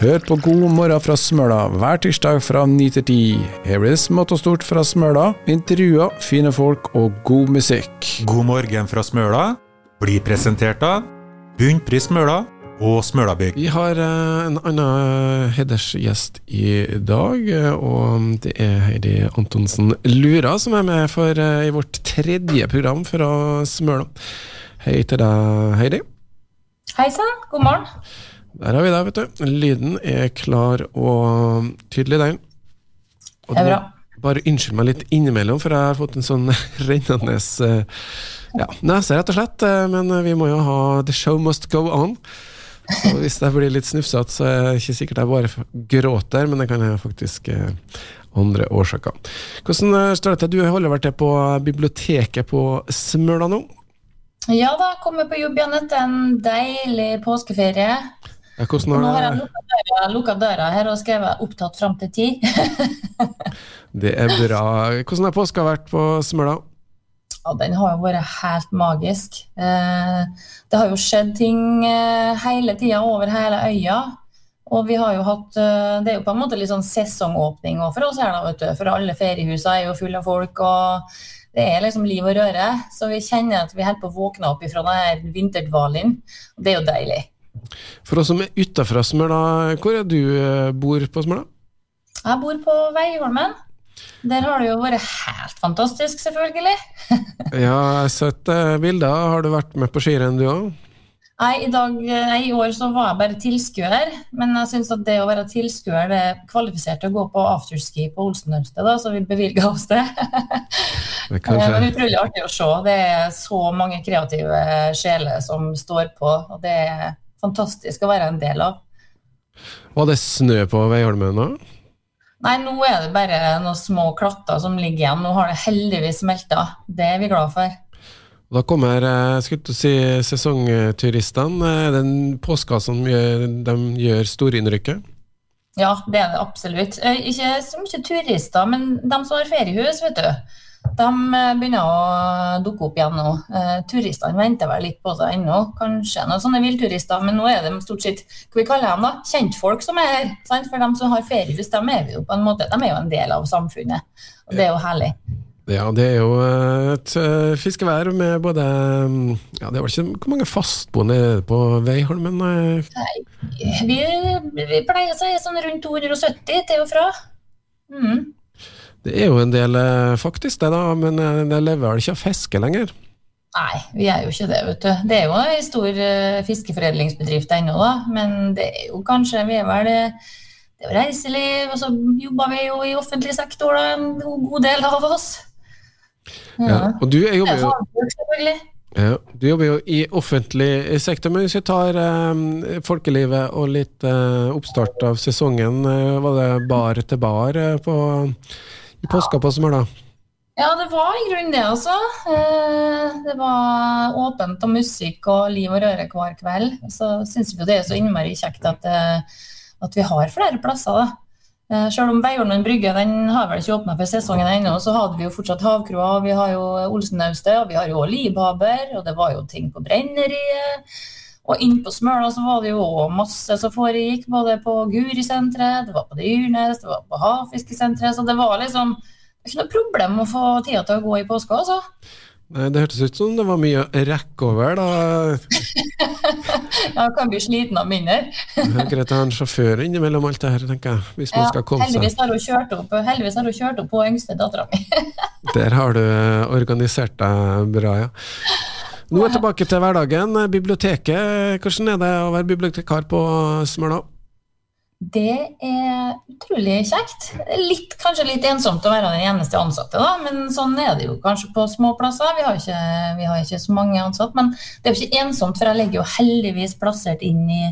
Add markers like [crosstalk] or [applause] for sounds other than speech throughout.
Hør på God morgen fra Smøla hver tirsdag fra 9 til 10. Her blir det smått og stort fra Smøla, intervjuer, fine folk og god musikk. God morgen fra Smøla blir presentert av Bunnpris Smøla og Smølabygg. Vi har eh, en annen hedersgjest i dag, eh, og det er Heidi Antonsen Lura som er med for, eh, i vårt tredje program fra Smøla. Hei til deg, Heidi. Hei sann, god morgen. Der har vi deg, vet du. Lyden er klar og tydelig, den. Og Det er bra. Bare unnskyld meg litt innimellom, for jeg har fått en sånn [laughs] rennende ja, nese, rett og slett. Men vi må jo ha The show must go on. Så hvis jeg blir litt snufsete, så er det ikke sikkert jeg bare gråter, men det kan jeg faktisk eh, andre årsaker. Hvordan eh, står det til? Du holder vel til på biblioteket på Smøla nå? Ja da, kommer på jobb igjen etter en deilig påskeferie. Ja, har... Nå har jeg lukka døra, lukka døra her og skrevet 'opptatt fram til ti'. [laughs] Det er bra. Hvordan har påska vært på Smøla? Og den har jo vært helt magisk. Eh, det har jo skjedd ting eh, hele tida over hele øya. Og vi har jo hatt eh, Det er jo på en måte litt sånn sesongåpning også for oss her, da, vet du. For alle feriehusene er jo fulle av folk, og det er liksom liv og røre. Så vi kjenner at vi holder på å våkne opp ifra denne vinterdvalen. Og det er jo deilig. For oss som er utafra Smøla, hvor er du bor på Smøla? Jeg bor på Veiholmen. Der har det jo vært helt fantastisk, selvfølgelig. [laughs] Ja, jeg har sett eh, bilder. Har du vært med på skirenn, du òg? Nei, i, dag, nei, I år så var jeg bare tilskuer, men jeg syns at det å være tilskuer det er kvalifisert å gå på afterski på Olsenhøstet, så vi bevilga oss det. [laughs] Det Eh, Men utrolig artig å se. Det er så mange kreative sjeler som står på, og det er fantastisk å være en del av. Var det snø på Veiholmen nå? Nei, nå er det bare noen små klatter som ligger igjen. Nå har det heldigvis smelta. Det er vi glad for. Da kommer eh, skulle si, sesongturistene. Eh, Den påska som gjør, de gjør storinnrykket. Ja, det er det absolutt. Eh, Ikke så mye turister, men de som har feriehus, vet du. De eh, begynner å dukke opp igjen nå. Eh, turistene venter vel litt på seg ennå. Kanskje noen sånne villturister, men nå er de stort sett hva vi kaller dem da? kjentfolk som er her. Sant? For de som har feriehus, de er jo på en måte, de er jo en del av samfunnet. Og det er jo herlig. Ja, det er jo eh, et eh, fiskevær med både mm, Ja, det var ikke Hvor mange fastboende er det på Veiholmen? Nei, Vi, vi pleier å si sånn rundt 270 til og fra. Mm. Det er jo en del, eh, faktisk, det, da. Men eh, det lever vel ikke av fiske lenger? Nei, vi er jo ikke det, vet du. Det er jo en stor eh, fiskeforedlingsbedrift ennå, da. Men det er jo kanskje Vi er vel Det er reiseliv, og så jobber vi jo i offentlig sektor, da, en god del av oss. Ja. Og du er jobber er jo selvfølgelig. Ja, du jobber jo i offentlig sektor, men hvis vi tar eh, folkelivet og litt eh, oppstart av sesongen, eh, var det bar til bar på, i påska på Smøla? Ja, det var i grunnen det, altså. Eh, Det var åpent og musikk og liv og røre hver kveld. Så syns vi jo det er så innmari kjekt at, eh, at vi har flere plasser, da. Eh, Selv om Veiholmen brygge den har vel ikke åpna for sesongen ennå, så hadde vi jo fortsatt Havkroa, vi har jo Olsennaustet, og vi har jo også Livhaber, og det var jo ting på Brenneriet. Og inn på Smøla så var det jo masse som foregikk, både på Gurisenteret, det var på Dyrnes, det var på Havfiskesenteret, så det var liksom det var ikke noe problem å få tida til å gå i påska, altså. Nei, Det hørtes ut som det var mye å rekke over, da. [laughs] Jeg kan bli sliten av mindre. Det er greit å ha en sjåfør innimellom alt det her, tenker jeg. Hvis man Ja, skal komme heldigvis seg. har hun opp, heldigvis har hun kjørt opp på yngste dattera mi. [laughs] Der har du eh, organisert deg bra, ja. Nå er vi tilbake til hverdagen. Biblioteket, hvordan er det å være bibliotekar på Smøla? Det er utrolig kjekt. Litt, kanskje litt ensomt å være den eneste ansatte, da, men sånn er det jo kanskje på små plasser. Vi har ikke, vi har ikke så mange ansatte, men det er jo ikke ensomt, for jeg ligger jo heldigvis plassert inn i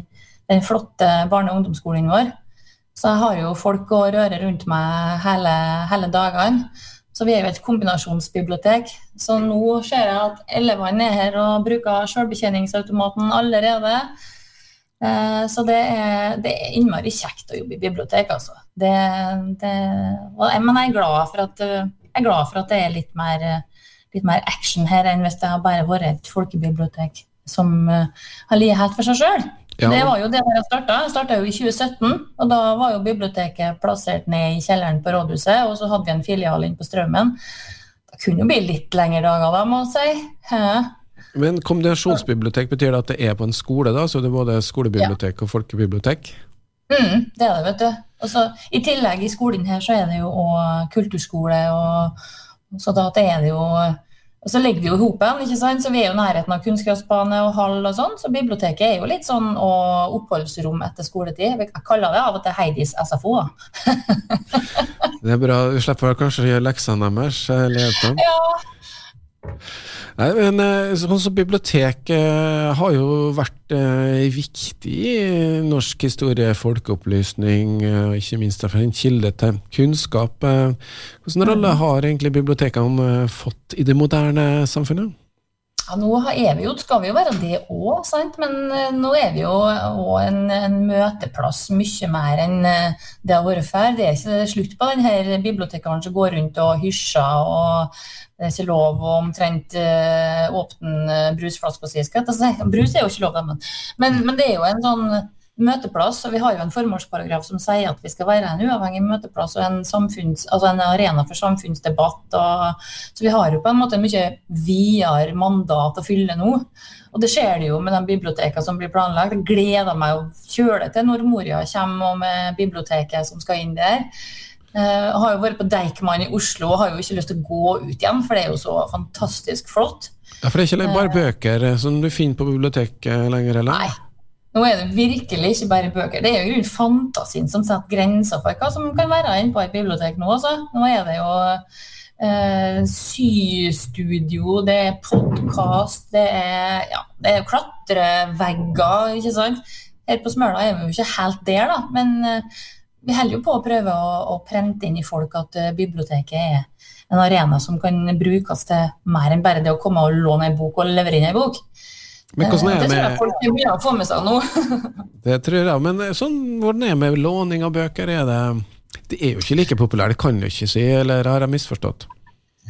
den flotte barne- og ungdomsskolen vår. Så jeg har jo folk å røre rundt meg hele, hele dagene. Vi er jo et kombinasjonsbibliotek. Så nå ser jeg at elevene er her og bruker selvbetjeningsautomaten allerede. Eh, Så det er, det er innmari kjekt å jobbe i bibliotek, altså. Det, det, men jeg er, at, eh, jeg er glad for at det er litt mer, eh, litt mer action her enn hvis det har bare vært et folkebibliotek som uh, har ligget helt for seg sjøl. Ja. Det var jo det jeg starta. Jeg starta jo i 2017. Og da var jo biblioteket plassert ned i kjelleren på rådhuset, og så hadde vi en filial inn på Strømmen. Det kunne jo bli litt lengre dager, da, må jeg si. Hæ? Men kombinasjonsbibliotek, betyr det at det er på en skole, da? Så det er både skolebibliotek ja. og folkebibliotek? Mm, det er det, vet du. Også, I tillegg i skolen her så er det jo òg kulturskole, og så da det er det jo og så legger vi jo hopen, ikke sant? så vi er jo nærheten av kunstgressbane og hall og sånn. Så biblioteket er jo litt sånn og oppholdsrom etter skoletid. Jeg kaller det av og til Heidis SFO. [laughs] det er bra. Vi slipper kanskje å gjøre leksene deres? Eller ja. Nei, men eh, sånn som Biblioteket eh, har jo vært eh, viktig i norsk historie, folkeopplysning, og ikke minst en kilde til kunnskap. Hvilken rolle har egentlig bibliotekene fått i det moderne samfunnet? Ja, nå er vi jo, skal vi jo være det òg, men nå er vi jo en, en, møteplass mye mer enn det har vært før. Det er ikke slutt på denne bibliotekaren som går rundt og hysjer og det er ikke lov å omtrent uh, åpne brusflaska si. Brus er jo ikke lov, men, men, men, det er jo en sånn møteplass, og vi har jo en formålsparagraf som sier at vi skal være en uavhengig møteplass og en, altså en arena for samfunnsdebatt. Og, så vi har jo på en måte mye videre mandat å fylle nå. Og det skjer det jo med de bibliotekene som blir planlagt. Jeg gleder meg å kjøre til når Moria kommer med biblioteket som skal inn der. Uh, har jo vært på Deichman i Oslo og har jo ikke lyst til å gå ut igjen, for det er jo så fantastisk flott. Ja, For det er ikke bare uh, bøker eh, som du finner på biblioteket lenger, eller? Nei. Nå er det virkelig ikke bare bøker. Det er jo fantasien som setter grenser for hva som kan være inne på et bibliotek nå. Altså. Nå er det jo eh, systudio, det er podkast, det er, ja, det er klatrevegger, ikke sant. Her på Smøla er vi jo ikke helt der, da. men vi holder jo på å prøve å, å, prente inn i folk at eh, biblioteket er en arena som kan brukes til mer enn bare det å komme og låne en bok og levere inn en bok. Men hvordan er det, det tror jeg folk å få med seg nå. [laughs] det tror jeg, men eh, sånn, hvordan er det med låning av bøker? Er det, det er jo ikke like populært, det kan du ikke si, eller har jeg misforstått?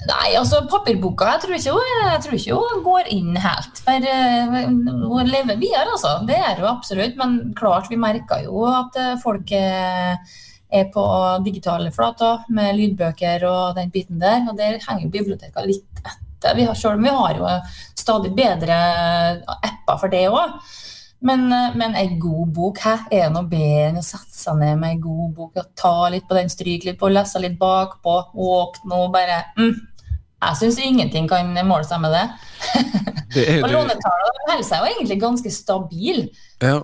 Nei, altså papirboka jeg tror ikke hun, ikke hun går inn helt. For uh, hun lever videre, altså. Det er hun absolutt. Men klart, vi merker jo at folk uh, er på digitale flater med lydbøker og den biten der. Og der henger jo biblioteka litt etter. Vi har, selv om vi har jo stadig bedre apper for det òg. Men, men ei god bok hæ, er noe bedre enn å sette seg ned med ei god bok og ta litt på den, stryke litt på, lese litt bakpå, åpne og bare mm, jeg syns ingenting kan måle seg med det. det [laughs] og lånetallene holder seg jo egentlig ganske stabile. Ja,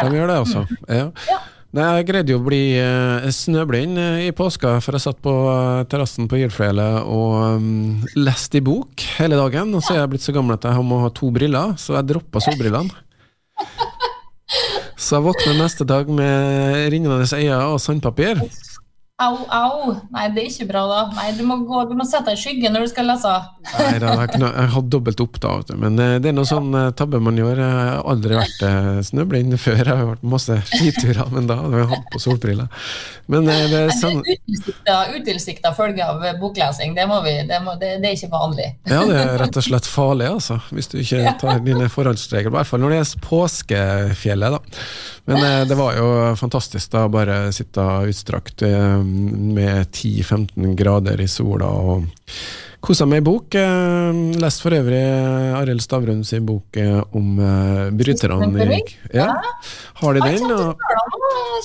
de gjør det altså. Ja. ja. Nei, jeg greide jo å bli uh, snøblind uh, i påska, for jeg satt på uh, terrassen på Gildfjellet og um, leste i bok hele dagen. Og så er jeg blitt så gammel at jeg må ha to briller, så jeg droppa solbrillene. så jeg våkner neste dag med rinnende øyne og sandpapir. Au, au. Nei, det er ikke bra, da. Nei, Du må, gå, du må sette deg i skyggen når du skal lese. Nei, da, jeg, har dobbelt opp, da. Men eh, det er noe sånn uh, tabbe man gjør. Jeg har aldri vært uh, snøblind før. Jeg har vært masse [laughs] skiturer, men da hadde jeg hatt på solbriller. Men det er sånn Utilsikta følge av boklesing, det, vi, det, må, det, det, er ikke vanlig. Ja, det er rett og slett farlig, altså. Hvis du ikke [laughs] tar dine forholdsregler. I hvert fall når det er påskefjellet, da. Men det var jo fantastisk da, bare sitte utstrakt. Uh, med 10-15 grader i sola. og Kosa meg i bok. Eh, lest for øvrig Arild Stavrun sin bok eh, om bryterne. Ja. Har de den?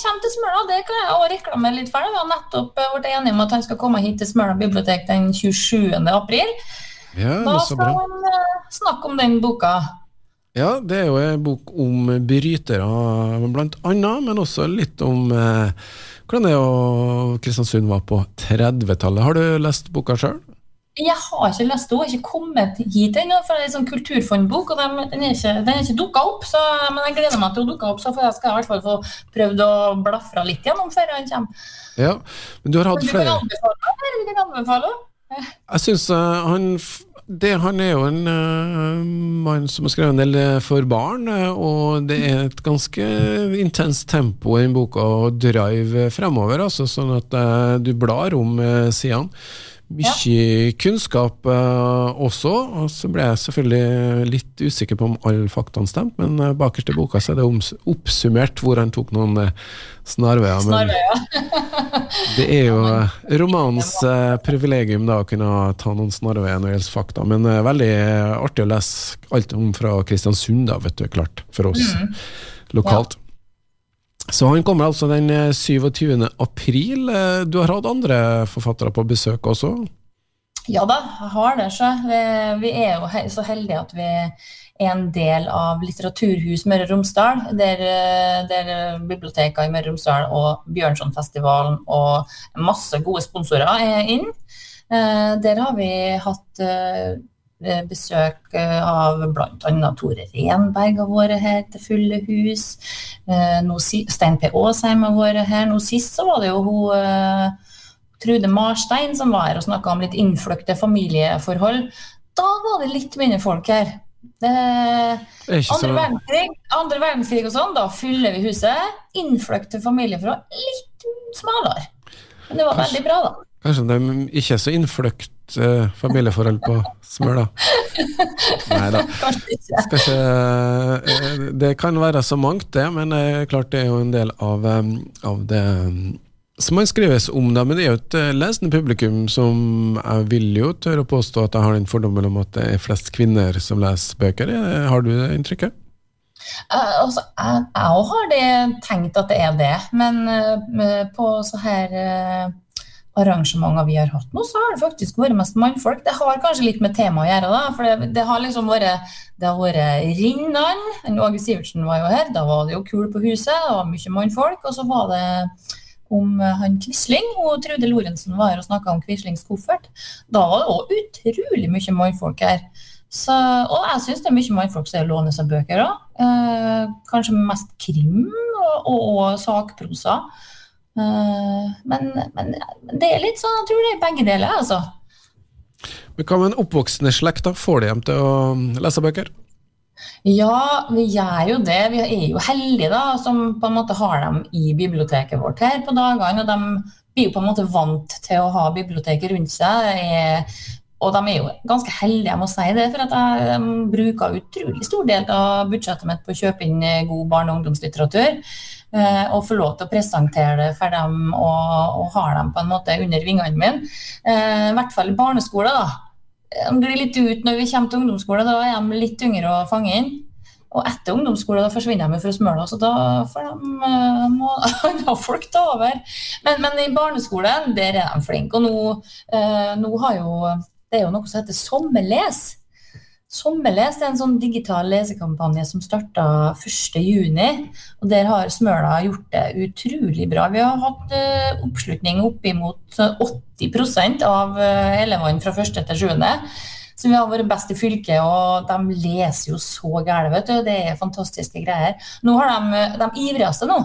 Kjem til Smøla, det kan jeg også reklamere litt for. Vi har nettopp blitt enige om at han skal komme hit til Smøla bibliotek den 27. april. Ja, da skal han snakke om den boka. Ja, det er jo en bok om brytere, blant annet, men også litt om eh, hvordan det er Kristiansund var på 30-tallet. Har du lest boka sjøl? Jeg har ikke lest den, har ikke kommet hit ennå. For det er en sånn kulturfondbok, og den er ikke, den ikke dukka opp. Så, men jeg gleder meg til å dukke opp, så jeg skal i hvert fall få prøvd å blafre litt gjennom før han kommer. Ja, men du har hatt flere Du kan anbefale, Jeg syns uh, han det, han er jo en uh, mann som har skrevet en del eh, for barn, uh, og det er et ganske intenst tempo i den boka å drive fremover, altså, sånn at uh, du blar om sidene. Mye kunnskap uh, også. Og så ble jeg selvfølgelig litt usikker på om alle faktaene stemte, men uh, bakerst i boka så er det oppsummert hvor han tok noen uh, snarveier. Snarveier. [laughs] det er jo romanens privilegium da å kunne ta noen snarveier når det gjelder fakta, men veldig artig å lese alt om fra Kristiansund, da, vet du, klart, for oss mm. lokalt. Ja. Så han kommer altså den 27. Eh, april. Eh, du har hatt andre forfattere på besøk også? Ja da, jeg har det. Så. Vi er jo så heldige at vi er en del av Litteraturhus Møre og Romsdal, der, eh, der biblioteket i Møre og Romsdal og Bjørnsonfestivalen og masse gode sponsorer er inn. Der har vi hatt besøk eh, av bl.a. Tore Renberg har vært her til fulle hus. Eh, nå, Stein P. Aasheim har vært her. Nå sist så var det jo hun Trude Marstein som var her og snakka om litt innfløkte familieforhold. Da var det litt mindre folk her. Det, andre, verdenskrig, andre verdenskrig og sånn, da fyller vi huset. Innfløkte familieforhold litt smalere. Men det var kanskje, veldig bra, da. Kanskje de ikke er så innfløkt uh, familieforhold på Smøla? [laughs] Nei da. Uh, det kan være så mangt, det, men uh, klart det er jo en del av, um, av det um, som man skrives om, da, men det er jo et lesende publikum som jeg vil jo tørre å påstå at jeg har den fordommen om at det er flest kvinner som leser bøker. Har du det inntrykket? Uh, altså, jeg òg har det, tenkt at det er det, men uh, på så her uh, arrangementer vi har hatt nå, så har det faktisk vært mest mannfolk. Det har kanskje litt med temaet å gjøre, da. For det, det har liksom vært det har vært Rinnan. Åge Sivertsen var jo her. Da var det jo kul på huset. Det var mye mannfolk. Og så var det om han Quisling. Og Trude Lorentzen var her og snakka om Quislings koffert. Da var det òg utrolig mye mannfolk her. Så, og jeg syns det er mye mannfolk som låner seg bøker òg. Eh, kanskje mest krim og, og, og sakprosa. Eh, men, men, det er litt sånn, jeg tror det er begge deler, altså. Men Hva med en oppvoksende slekt? da? Får de dem til å lese bøker? Ja, vi gjør jo det. Vi er jo heldige da, som på en måte har dem i biblioteket vårt her på dagene. og De blir jo på en måte vant til å ha biblioteket rundt seg. Og de er jo ganske heldige, jeg må si det, for at jeg bruker utrolig stor del av budsjettet mitt på å kjøpe inn god barne- og ungdomslitteratur. Eh, og få lov til å presentere det for dem og, og ha dem på en måte under vingene mine. Eh, I hvert fall i barneskole. da. De glir litt ut når vi kommer til ungdomsskole, da er de litt yngre å fange inn. Og etter ungdomsskole da forsvinner de fra Smøla, så da får de må [laughs] andre folk ta over. Men, men, i barneskolen, der er de flinke. Og nå, nå har jo Det er jo noe som heter sommerles. Sommerles er en sånn digital lesekampanje som starta 1.6. Og der har Smøla gjort det utrolig bra. Vi har hatt uh, oppslutning oppimot 80% av uh, elevene fra 1. til 7. Så vi har vært best i fylket, og de leser jo så du. Det er fantastiske greier. Nå har de, de ivrigste nå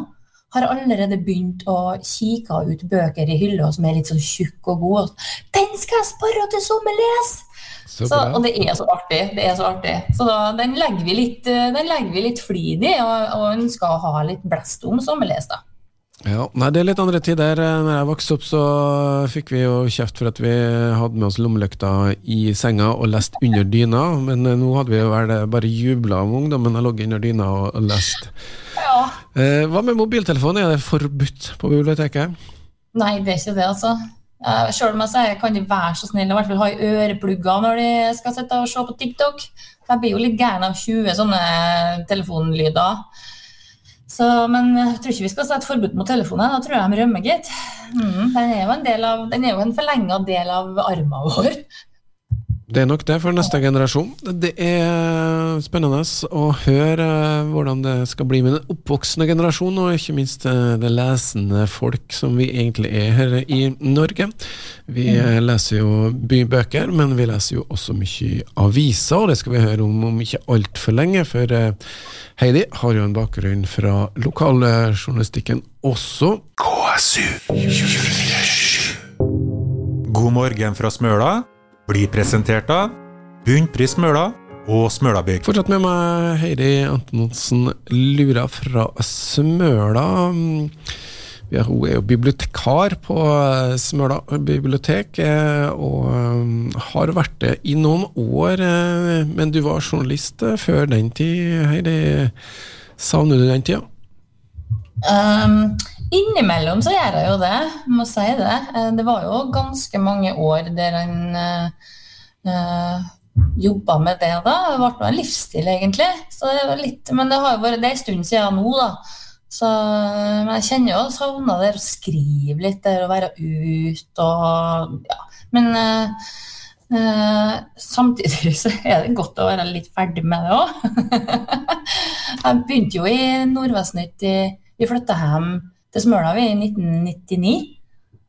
har allerede begynt å kikke ut bøker i hylla som er litt sånn tjukke og gode. Den skal jeg spare til sommerles! Så, og det er så artig. det er så artig. Så da, den legger vi litt, eh, den legger vi litt flid i, og, og ønsker skal ha litt blest om sommerles. da. Ja, nei, Det er litt andre tider. Når jeg vokste opp, så fikk vi jo kjeft for at vi hadde med oss lommelykta i senga og lest under dyna. Men eh, nå hadde vi jo vel bare jubla om ungdommen har ligget under dyna og, og lest. Ja. Eh, hva med mobiltelefon? Er det forbudt på biblioteket? Nei, det er ikke det, altså. Uh, Sjøl om jeg sier kan de være så snille fall ha i øreplugger når de skal sitte og se på TikTok. Jeg blir jo litt gæren av 20 sånne telefonlyder. Så, men jeg tror ikke vi skal sette forbud mot telefonen. Da tror jeg de rømmer, gitt. Mm, den er jo en, del en forlenga del av armen vår. Det er nok det for neste generasjon. Det er spennende å høre eh, hvordan det skal bli med den oppvoksende generasjon, og ikke minst eh, det lesende folk som vi egentlig er her i Norge. Vi mm. leser jo bybøker, men vi leser jo også mye aviser, og det skal vi høre om om ikke altfor lenge. For eh, Heidi har jo en bakgrunn fra lokaljournalistikken også. KSU 24 God morgen fra Smøla blir presentert av Bunnpris Smøla og Smølabygg. Fortsatt med meg Heidi Antonsen Lura fra Smøla. Ja, hun er jo bibliotekar på eh, Smøla bibliotek, eh, og eh, har vært det i noen år. Men du var journalist før den tid, Heidi. Savner du den tida? Um, innimellom så gjør jeg jo det, må si det. Det var jo ganske mange år der en øh, jobba med det da. Det ble en livsstil, egentlig. Det litt, men det har jo vært det en stund siden nå, da. Så, men jeg kjenner jo savna det å skrive litt, det å være ute og ja. Men øh, øh, samtidig [laughs] så er det godt å være litt ferdig med det òg. [laughs] jeg begynte jo i Nordvestnytt. Vi flytta hjem til Smøla i 1999.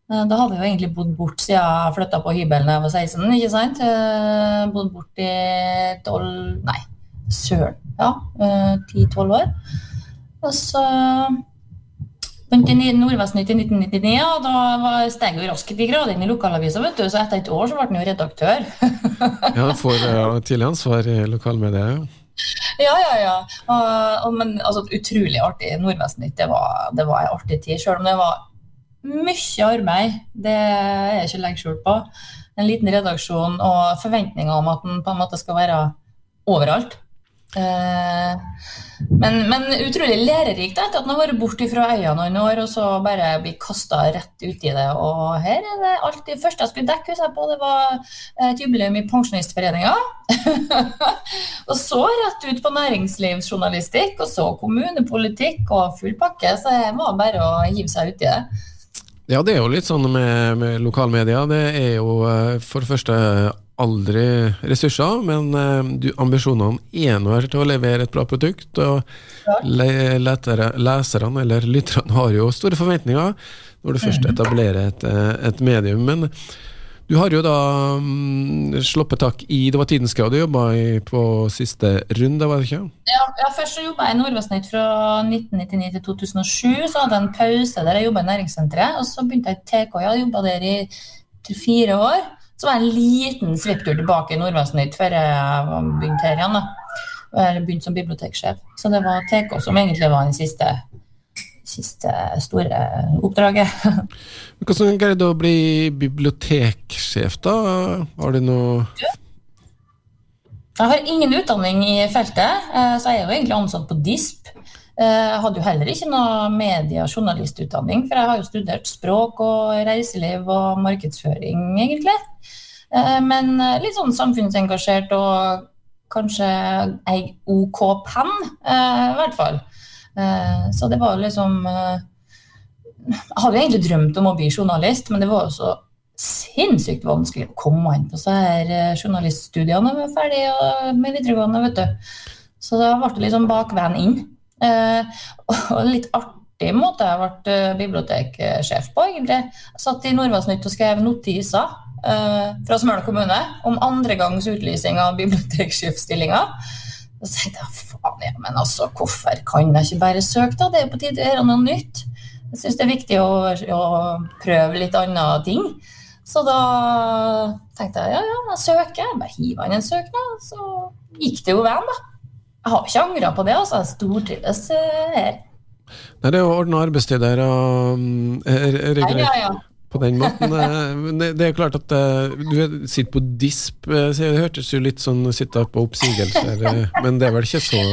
Uh, da hadde jeg jo egentlig bodd bort siden jeg flytta på hybelen da jeg var 16. ikke sant? Bodd bort i 12 Nei, søren. Ja, 10-12 år. Og så begynte i Nordvestnytt i 1999, og da steg jeg raskt i grad inn i lokalavisa. vet du, Så etter et år så ble han jo redaktør. ja, får uh, tidlig ansvar i lokalmedia, ja. Ja, ja, ja. Uh, men altså, utrolig artig. Nordvestnytt det var, det var en artig tid, selv om det var mye arbeid. Det er jeg ikke legger skjul på. En liten redaksjon og forventninger om at den på en måte skal være overalt. Uh, men, men, utrolig lærerikt at han har vært borte fra øya noen år og så bare blir kasta rett ut i det. Og her er det alt det første jeg skulle dekke, huset på, det var et jubileum i Pensjonistforeninga. [laughs] og så rett ut på næringslivsjournalistikk, og så kommunepolitikk og full pakke. Så det var bare å hive seg uti det. Ja, det er jo litt sånn med, med lokalmedia. Det er jo eh, for det første aldri ressurser, men uh, du, ambisjonene er nå til å levere et bra produkt. Og le letere, leserne eller lytterne har jo store forventninger når du først mm. etablerer et, eh, et medium. Men du har jo da um, sluppet tak i Det var Tidens Krav du jobba på siste runde, var det ikke? Ja, ja først så jobba jeg i Nordvestnytt fra 1999 til 2007. Så hadde jeg en pause der jeg jobba i næringssenteret. Og så begynte jeg i TK. Jeg jobba der i fire år. Så var det en liten svipptur tilbake i Nordvestnytt før jeg begynte her igjen. da. Eller begynte som biblioteksjef. Så det var TK som egentlig var den siste, siste store oppdraget. [laughs] Hvordan greide du å bli biblioteksjef, da? Har du noe Jeg har ingen utdanning i feltet, eh, så jeg er jo egentlig ansatt på DISP. Eh, jeg hadde jo heller ikke noe media- og journalistutdanning, for jeg har jo studert språk og reiseliv og markedsføring, egentlig. Eh, men eh, litt sånn samfunnsengasjert og kanskje ei OK penn, i hvert fall. Så det var liksom Jeg hadde jo egentlig drømt om å bli journalist, men det var jo så sinnssykt vanskelig å komme inn på så her journaliststudiene var ferdig med videregående, vet du. Så da ble det litt sånn bakveien inn. Eh, og litt artig måte jeg ble eh, biblioteksjef på, egentlig. Jeg satt i Nordvassnytt og skrev notiser eh, fra Smøla kommune om andre gangs utlysing av biblioteksjefstillinger. Så tenkte jeg faen, ja, men altså, hvorfor kan jeg ikke bare søke, da? Det er på tide å gjøre noe nytt. Jeg syns det er viktig å, å, prøve litt andre ting. Så da tenkte jeg ja, ja, jeg søker. Jeg bare hiver inn en søknad, så gikk det jo veien, da. Jeg har ikke angra på det, altså. Jeg stortrives eh, her. Nei, det er jo ordna arbeidstider og mm, Ja, ja, ja, på den måten. Men det er klart at eh, du sitter på disp, så det hørtes jo litt sånn sitte på oppsigelser, men det er vel ikke så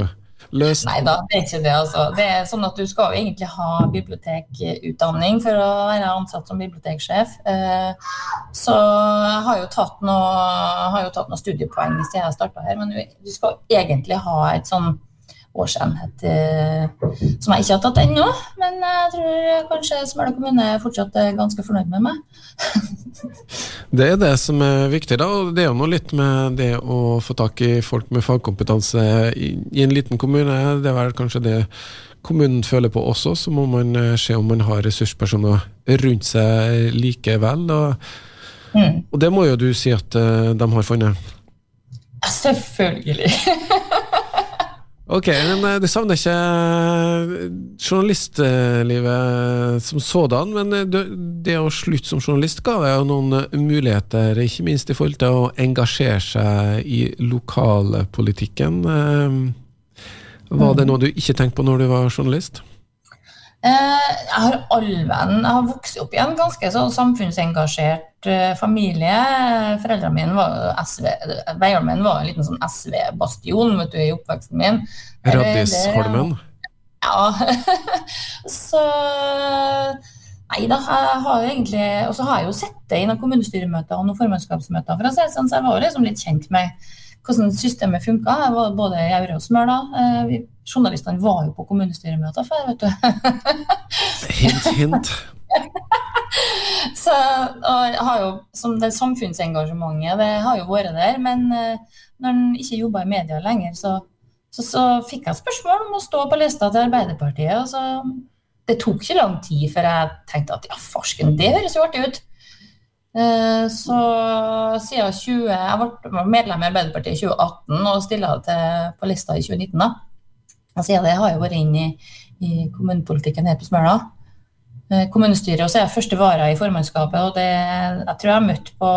løst? Nei da, det er ikke det. altså. Det er sånn at Du skal jo egentlig ha bibliotekutdanning for å være ansatt som biblioteksjef. Eh, så jeg har jo tatt noe, noe studiepoeng siden jeg starta her, men du skal egentlig ha et sånn årsenhet som jeg ikke har tatt ennå. Men jeg tror kanskje Smøla kommune er fortsatt ganske fornøyd med meg. [laughs] det er det som er viktig, da. Og det er jo noe litt med det å få tak i folk med fagkompetanse i, i en liten kommune. Det er vel kanskje det kommunen føler på også. Så må man eh, se om man har ressurspersoner rundt seg likevel. Og, mm. og det må jo du si at de har funnet? Selvfølgelig. [laughs] Ok, men du det savner ikke eh, journalistlivet som sådan. Men eh, det å slutte som journalist ga deg jo noen muligheter, ikke minst i forhold til å engasjere seg i lokalpolitikken. Var det mm. noe du ikke tenkte på når du var journalist? Eh, jeg har allvenn Jeg har vokst opp i en ganske sånn samfunnsengasjert eh, familie. Foreldrene mine var SV Veiholmen min var en liten sånn SV-bastion vet du, i oppveksten min. Raddisholmen? Ja. [laughs] så Nei da, jeg har jo egentlig Og så har jeg jo sett det i noen kommunestyremøter og noen formannskapsmøter, for å si sånn, så jeg var jo liksom litt kjent med hvordan systemet funka. Jeg var både i Aure og Smøla. Journalistene var jo på kommunestyremøter før, vet du. [laughs] hint, hint. [laughs] så har jo, som det Samfunnsengasjementet det har jo vært der, men eh, når en ikke jobba i media lenger, så, så, så, fikk jeg spørsmål om å stå på lista til Arbeiderpartiet. og så det tok ikke lang tid før jeg tenkte at ja, farsken, det høres jo artig ut. Eh, så siden 20, Jeg ble medlem i Arbeiderpartiet i 2018 og stilla på lista i 2019. da. Og jeg har jo vært inne i, i kommunepolitikken her på Smøla. Eh, kommunestyret, og så er første vara i formannskapet. og det, Jeg tror jeg har møtt på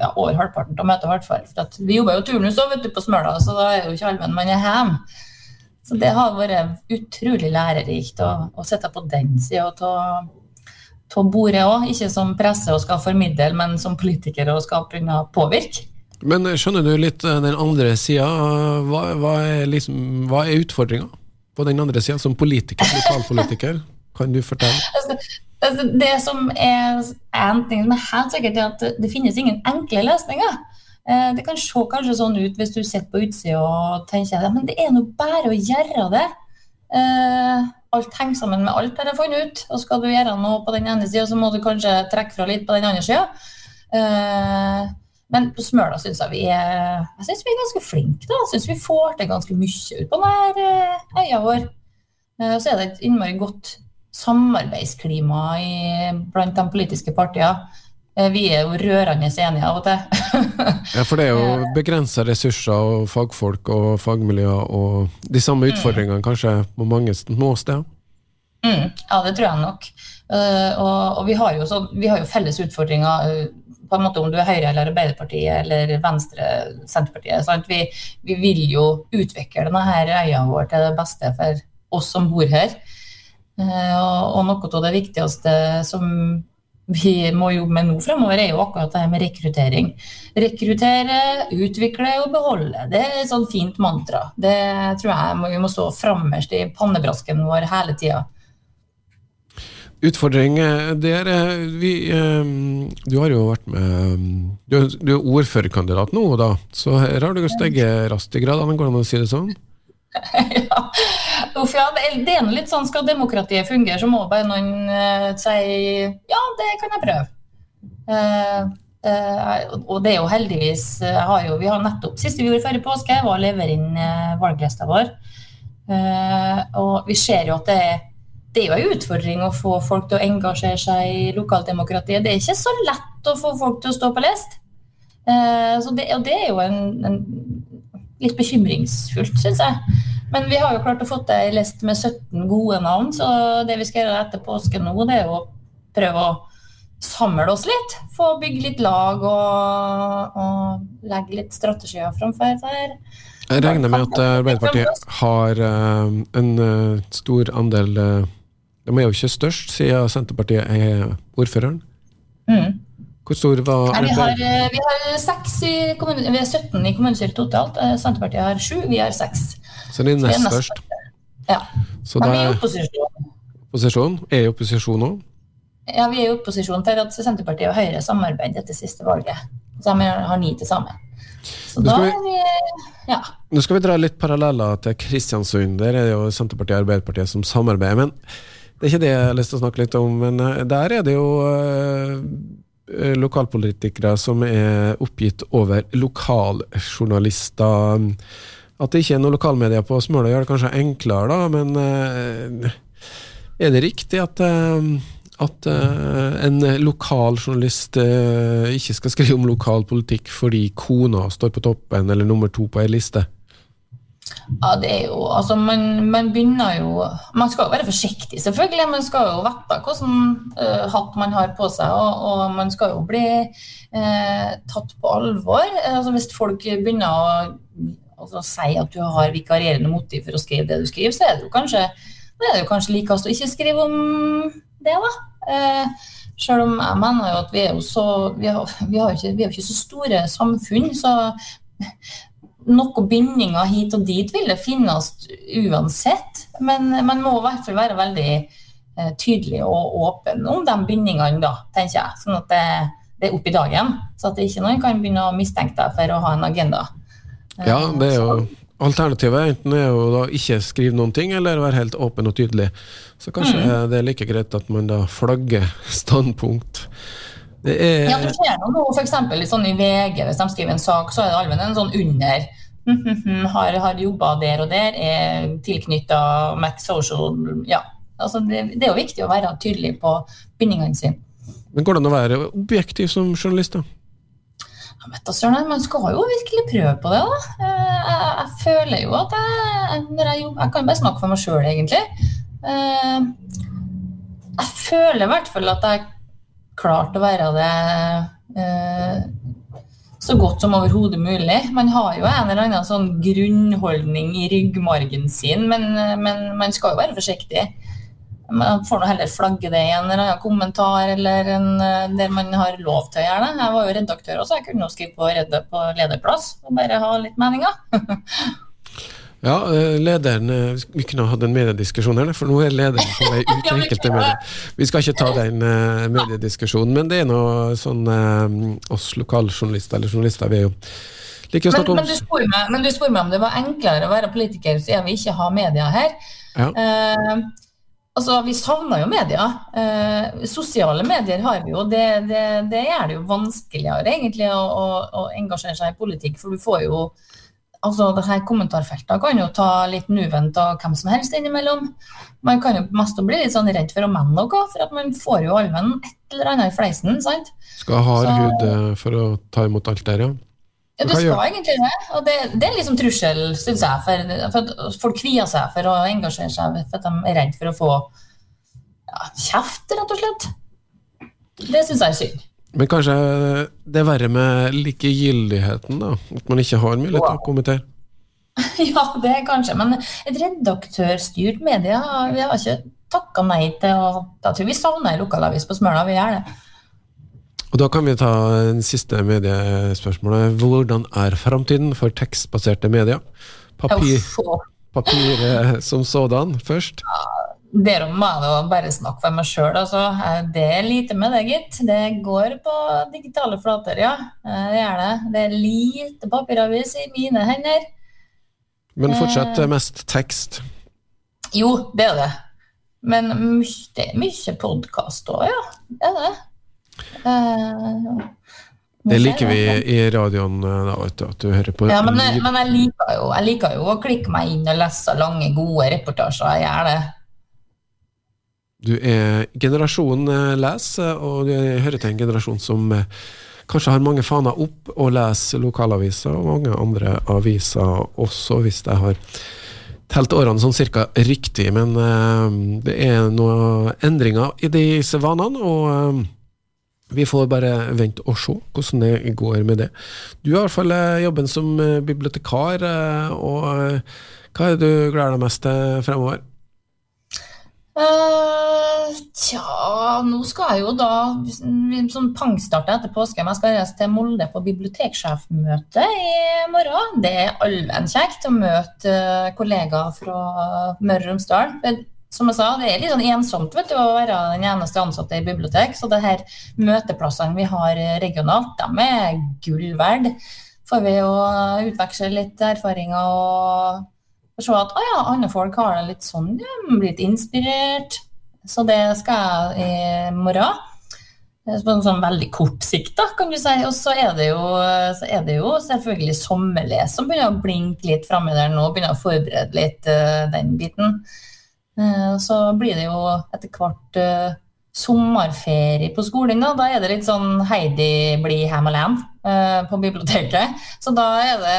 ja, over halvparten av møtet. hvert fall, Vi jobber jo turnus vet du, på Smøla, så da er jo ikke allmenn man er hjemme. Så det har vært utrolig lærerikt å, å sitte på den sida av bordet òg. Ikke som presse og skal formidle, men som politiker og skal kunne påvirke. Men skjønner du litt eh, den andre sida? Hva, hva, er, liksom, er utfordringa på den andre sida, som politiker, lokalpolitiker? Kan du fortelle? Altså, altså, det som er en ting som er helt sikkert, er at det finnes ingen enkle løsninger. Eh, det kan se kanskje sånn ut hvis du sitter på utsida og tenker at men det er nå bare å gjøre det. Eh, alt henger sammen med alt, har jeg funnet ut. Og skal du gjøre noe på den ene sida, så må du kanskje trekke fra litt på den andre sida. Eh, men på Smøla syns jeg vi er jeg synes vi er ganske flinke. da. Jeg syns vi får til ganske mye ut på denne øya vår. Så er det et innmari godt samarbeidsklima i, blant de politiske partiene. Eh, vi er jo rørende enige av og til. [laughs] ja, for det er jo eh. begrensa ressurser og fagfolk og fagmiljøer og de samme mm. utfordringene mm. kanskje på mange små steder? Mm, ja, det tror jeg nok. Og, og vi, har så, vi, har jo felles utfordringer på en måte om du er Høyre eller Arbeiderpartiet eller Venstre, Senterpartiet. Vi, vi, vil jo utvikle denne øya vår til det beste for oss som bor her. Uh, og, og noe av det viktigste som vi må jobbe med nå fremover, er jo akkurat det her med rekruttering. Rekruttere, utvikle og beholde. Det er et sånn fint mantra. Det tror jeg vi må stå frammest i pannebrasken vår hele tida. Utfordring der vi, eh, Du har jo vært med Du, er ordførerkandidat nå, da. Så her har du steget raskt i gradene, går det an å si det sånn? [laughs] ja. Uff, ja, det er litt sånn, Skal demokratiet fungere, så må bare noen uh, si ja, det kan jeg prøve. Uh, uh, og det er jo heldigvis har jo, Vi har nettopp siste vi gjorde før i påske, var å levere inn valglista vår. og vi ser jo at det er det er jo en utfordring å få folk til å engasjere seg i lokaldemokratiet. Det er ikke så lett å få folk til å stå på lest. så det, og det er jo en, en litt bekymringsfullt, syns jeg. Men vi har jo klart å få til ei list med 17 gode navn, så det vi skal gjøre etter påske nå, det er jo å prøve å samle oss litt. Få bygge litt lag og, og legge litt strategier framfor der. Jeg regner med at Arbeiderpartiet har uh, en uh, stor andel De er jo ikke størst, siden Senterpartiet er ordføreren. Mm. Hvor stor var Nei, vi, har, eh, vi, har i kommune, vi er 17 i kommunestyret totalt. Eh, Senterpartiet har 7, vi har 6. Så det er nest størst? Ja. Så Men vi er i opposisjon. Opposisjon? Er i opposisjon òg? Ja, vi er i opposisjon for at Senterpartiet og Høyre samarbeider etter siste valget. Så de har ni til sammen. Så da er vi ja. Nå skal vi dra litt paralleller til Kristiansund. Der er det jo Senterpartiet og Arbeiderpartiet som samarbeider. men Det er ikke det jeg har lyst til å snakke litt om, men eh, der er det jo Eh, lokalpolitikere som er oppgitt over lokaljournalister. At det ikke er noen lokalmedia på Smøla gjør det kanskje enklere, da, men eh, er det riktig at, eh, at en lokal journalist ikke skal skrive om lokal politikk fordi kona står på toppen eller nummer to på ei liste? Ja, det er jo Altså, man, man, begynner jo Man skal jo være forsiktig, selvfølgelig. Man skal jo vite hvilken uh, hatt man har på seg, og, og man skal jo bli uh, tatt på alvor. Altså, hvis folk begynner å altså, si at du har vikarierende motiv for å skrive det du skriver, så er det jo kanskje det er jo kanskje likest å ikke skrive om det, da. Uh, selv om jeg mener jo at vi er jo så Vi, har, vi, ikke, jo ikke så store samfunn, så noen bindinger hit og dit vil det finnes uansett. Men man må i hvert fall være veldig eh, tydelig og åpen om de bindingene, da, tenker jeg. Sånn at det, det er opp i dagen. Så at det ikke noen kan begynne å mistenke deg for å ha en agenda. Ja, det er jo Alternativet enten er jo da ikke skrive noen ting, eller være helt åpen og tydelig. Så kanskje mm. det er like greit at man da flagger standpunkt. Det er Ja, det skjer noe f.eks. Sånn i VG, hvis de skriver en sak, så er det allmenn en sånn under. har har jobba der og der, er tilknytta Mac Social Ja. Altså det, det, er jo viktig å være tydelig på bindingene sine. Men Går det an å være objektiv som journalist, da? Søren, man skal jo virkelig prøve på det. da. Eh, jeg, jeg føler jo at jeg, jeg, jeg kan bare snakke for meg sjøl, egentlig. Eh, jeg føler i hvert fall at jeg klarte å være det eh, så godt som overhodet mulig. Man har jo en eller annen sånn grunnholdning i ryggmargen sin, men, men man skal jo være forsiktig. Man får nå heller flagge det i en eller annen kommentar eller en, eh, der man har lov til å gjøre det. Jeg var jo redaktør også, jeg kunne jo skrive på på lederplass og bare ha litt meninger. [laughs] ja, eh, lederen eh, Vi kunne hatt en mediediskusjon her, for nå er lederen på vei ut [laughs] av enkelte medier. Vi skal ikke ta [laughs] den mediediskusjonen, men det er noe sånn oss lokaljournalister eller journalister, vi er jo like men, men, du spør meg, men du spør meg om det var enklere å være politiker siden vi ikke har media her. Ja. Uh, Altså, Vi savner jo media. Eh, sosiale medier har vi jo. Det, det, det, gjør det jo vanskeligere egentlig å, å, å, engasjere seg i politikk. For du får jo altså det her Kommentarfeltet kan jo ta litt nuvent av hvem som helst innimellom. Man kan jo mest bli litt sånn redd for å mene noe, for at man får jo allmenn et eller annet i fleisen. sant? Skal ha hud eh, for å ta imot alt der, ja. Ja, du skal egentlig det. Og det, det er liksom trussel, syns jeg. For, for, at folk kvier seg for å engasjere seg for at de er redd for å få ja, kjeft, rett og slett. Det syns jeg er synd. Men kanskje det er verre med likegyldigheten, da? At man ikke har mulighet til å kommentere? [laughs] Ja, det er kanskje. Men et redaktørstyrt medie Vi har ikke takka nei til å Jeg tror vi savner ei lokalavis på Smøla. Vi gjør det. Og Da kan vi ta en siste mediespørsmål. Hvordan er framtiden for tekstbaserte medier? Papir, papir som sådan først? Der må jeg bare snakke for meg sjøl. Altså. Det er lite med det, gitt. Det går på digitale flater, ja. Det gjør det. Det er lite papiravis i mine hender. Men fortsatt eh. mest tekst? Jo, det er det. Men er mye podkast òg, ja. Det er det. Eh, det liker vi i radioen, eh, da, vet du, at du hører på Ja, men, men jeg, liker jo, jeg, liker jo, å klikke meg inn og lese lange, gode reportasjer. Jeg gjør det. Du er generasjon eh, les, og du hører til en generasjon som kanskje har mange faner opp og leser lokalaviser og mange andre aviser også, hvis jeg har telt årene sånn cirka riktig. Men det er noen endringer i disse vanene. og vi får bare vente og se hvordan det går med det. Du har i hvert fall eh, jobben som eh, bibliotekar, eh, og hva er det du gleder deg mest til fremover? Uh, tja, nå skal jeg jo da sånn pangstarte etter påske. Men Jeg skal reise til Molde på biblioteksjefmøte i morgen. Det er allmenn kjekt å møte kollegaer fra Møre og Romsdal som jeg sa, det er litt sånn ensomt vet du, å være den eneste ansatte i bibliotek. Så det her møteplassene vi har regionalt, de er gull verd. Får vi jo utveksle litt erfaringer og se at å ja, andre folk har det litt sånn, ja, blitt inspirert. Så det skal jeg i morgen. På en sånn veldig kort sikt, da, kan du si. Og så er det jo, er det jo selvfølgelig sommerles som begynner å blinke litt framme der nå. Begynner å forberede litt uh, den biten. Uh, så blir det jo etter hvert uh, sommerferie på skolen. Da. da er det litt sånn Heidi blir hjemme alene på biblioteket. Så da er det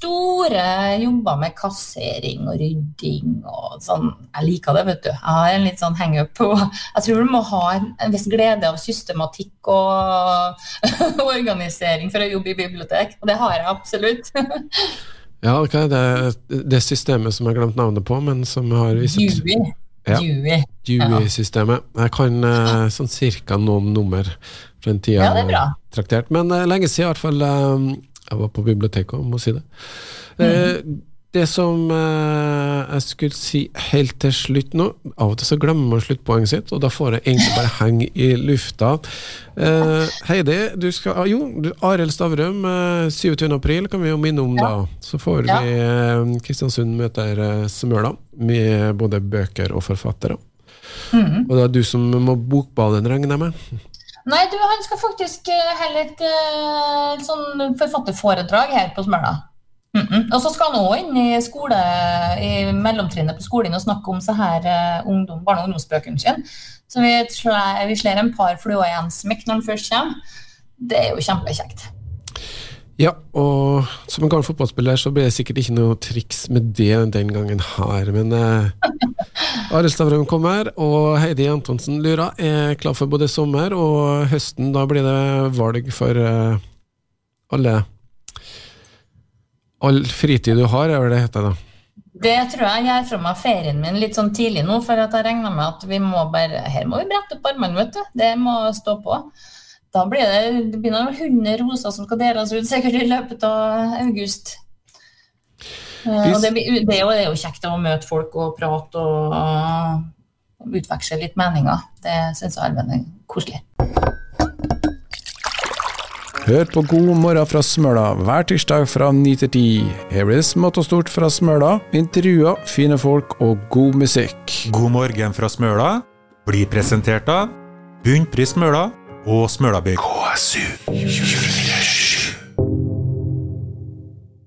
store jobber med kassering og rydding og sånn. Jeg liker det, vet du. Jeg har en litt sånn hangup på Jeg tror du må ha en, viss glede av systematikk og [laughs] organisering for å jobbe i bibliotek. Og det har jeg absolutt. [laughs] Ja, er det, det systemet som jeg har glemt navnet på, men som har vist Dewey. Ja. Dewey. Jeg kan eh, sånn cirka noen nummer fra den tida Ja, er traktert. Men eh, lenge siden, i hvert fall. Jeg var på biblioteket, må si det. Eh, det som eh, jeg skulle si helt til slutt nå Av og til så glemmer man sluttpoenget sitt, og da får jeg egentlig bare henge i lufta. Eh, Heidi, du skal ah, Jo, du- Arild Stavrum, eh, 27. april kan vi jo minne om da. Så får Ja. vi eh, Kristiansund møter eh, Smøla, med både bøker og forfattere. Mhm. Og det er du som må bokbade den, regner jeg med? Nei, du, han skal faktisk eh, holde et uh, sånn forfatterforedrag her på Smøla. Mhm. Og så skal han òg inn i skole, i mellomtrinnet på skolen og snakke om så her uh, ungdom, barne- og ungdomsbøkene sine. Så vi, slår- vi slår en par fluer i en smekk når han først kommer. Det er jo kjempekjekt. Ja, og som en gammel fotballspiller så ble det sikkert ikke noe triks med det den gangen her, men eh, Arild Stavrum kommer, og Heidi Antonsen Lura er klar for både sommer og høsten. Da blir det valg for eh, alle All fritid du har, er vel det heter da. Det tror jeg jeg gjør fra meg ferien min litt sånn tidlig nå, for at jeg regner med at vi må bare Her må vi brette opp armene, vet du. Det må stå på. Da blir det, det blir noen 100 roser som skal deles ut sikkert i løpet av august. Eh, Og det, det, er jo, det er jo kjekt å møte folk og prate og utveksle litt meninger. Det syns jeg er koselig. Hør på God morgen fra Smøla hver tirsdag fra 9 til 10. Her blir det smått og stort fra Smøla, intervjuer, fine folk og god musikk. God morgen fra Smøla blir presentert av Bunnpris Smøla og Smølabygg. KSU 24